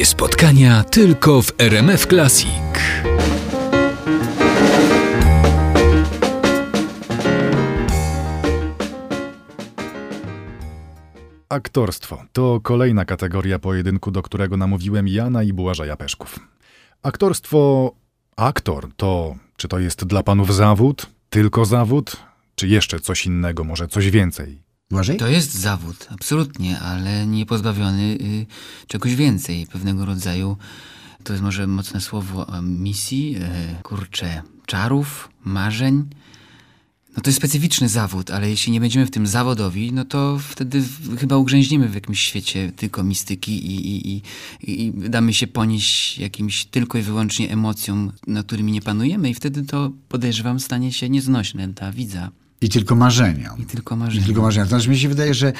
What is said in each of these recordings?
Takie spotkania tylko w RMF Classic. Aktorstwo to kolejna kategoria pojedynku, do którego namówiłem Jana i Błażeja Peszków. Aktorstwo, aktor to, czy to jest dla panów zawód, tylko zawód, czy jeszcze coś innego, może coś więcej? Błażej? To jest zawód, absolutnie, ale nie pozbawiony y, czegoś więcej, pewnego rodzaju, to jest może mocne słowo, e, misji, y, kurczę, czarów, marzeń. No to jest specyficzny zawód, ale jeśli nie będziemy w tym zawodowi, no to wtedy chyba ugrzęźniemy w jakimś świecie tylko mistyki i, i, i, i damy się ponieść jakimś tylko i wyłącznie emocjom, nad którymi nie panujemy i wtedy to podejrzewam stanie się nieznośne dla widza I tylko marzenia. i tylko I marzenia. tylko marzenia. To znaczy mi się wydaje, że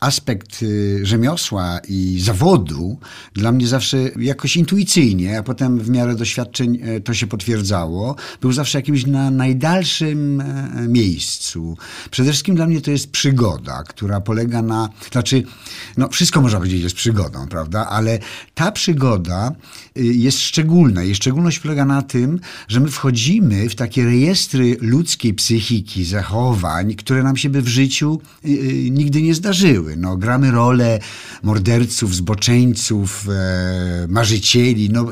aspekt y, rzemiosła i zawodu dla mnie zawsze jakoś intuicyjnie, a potem w miarę doświadczeń e, to się potwierdzało, był zawsze jakimś na najdalszym e, miejscu. Przede wszystkim dla mnie to jest przygoda, która polega na, znaczy, no wszystko można powiedzieć jest przygodą, prawda, ale ta przygoda y, jest szczególna. Jej szczególność polega na tym, że my wchodzimy w takie rejestry ludzkiej psychiki, zachowań, które nam się by w życiu y, nigdy nie zdarzyły. No, gramy rolę morderców, zboczeńców, e, marzycieli. No,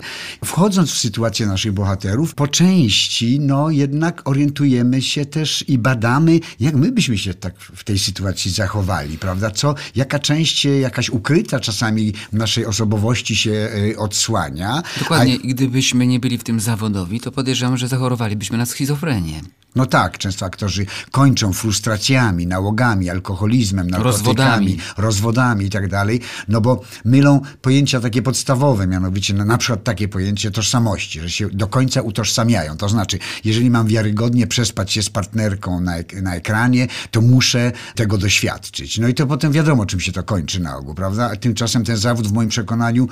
wchodząc w sytuację naszych bohaterów, po części no, jednak orientujemy się też i badamy, jak my byśmy się tak w tej sytuacji zachowali, prawda? Co, jaka część, e, jakaś ukryta czasami naszej osobowości się e, odsłania. Dokładnie, A- gdybyśmy nie byli w tym zawodowi, to podejrzewam, że zachorowalibyśmy na schizofrenię. No tak, często aktorzy kończą frustracjami, nałogami, alkoholizmem, Rozwodami. rozwodami i tak dalej, no bo mylą pojęcia takie podstawowe, mianowicie na, na przykład takie pojęcie tożsamości, że się do końca utożsamiają. To znaczy, jeżeli mam wiarygodnie przespać się z partnerką na, ek- na ekranie, to muszę tego doświadczyć. No i to potem wiadomo, czym się to kończy na ogół, prawda? A tymczasem ten zawód w moim przekonaniu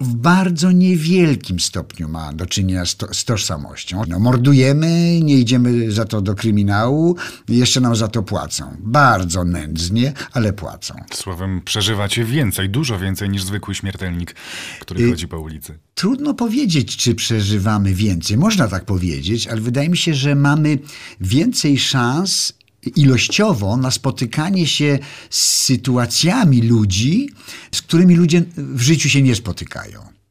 w bardzo niewielkim stopniu ma do czynienia z, to, z tożsamością. No, mordujemy, nie idziemy za to do kryminału, jeszcze nam za to płacą. Bardzo nędznie, ale płacą. Słowem, przeżywacie więcej, dużo więcej niż zwykły śmiertelnik, który chodzi po ulicy. Trudno powiedzieć, czy przeżywamy więcej. Można tak powiedzieć, ale wydaje mi się, że mamy więcej szans ilościowo na spotykanie się z sytuacjami ludzi, z którymi ludzie w życiu się nie spotykają.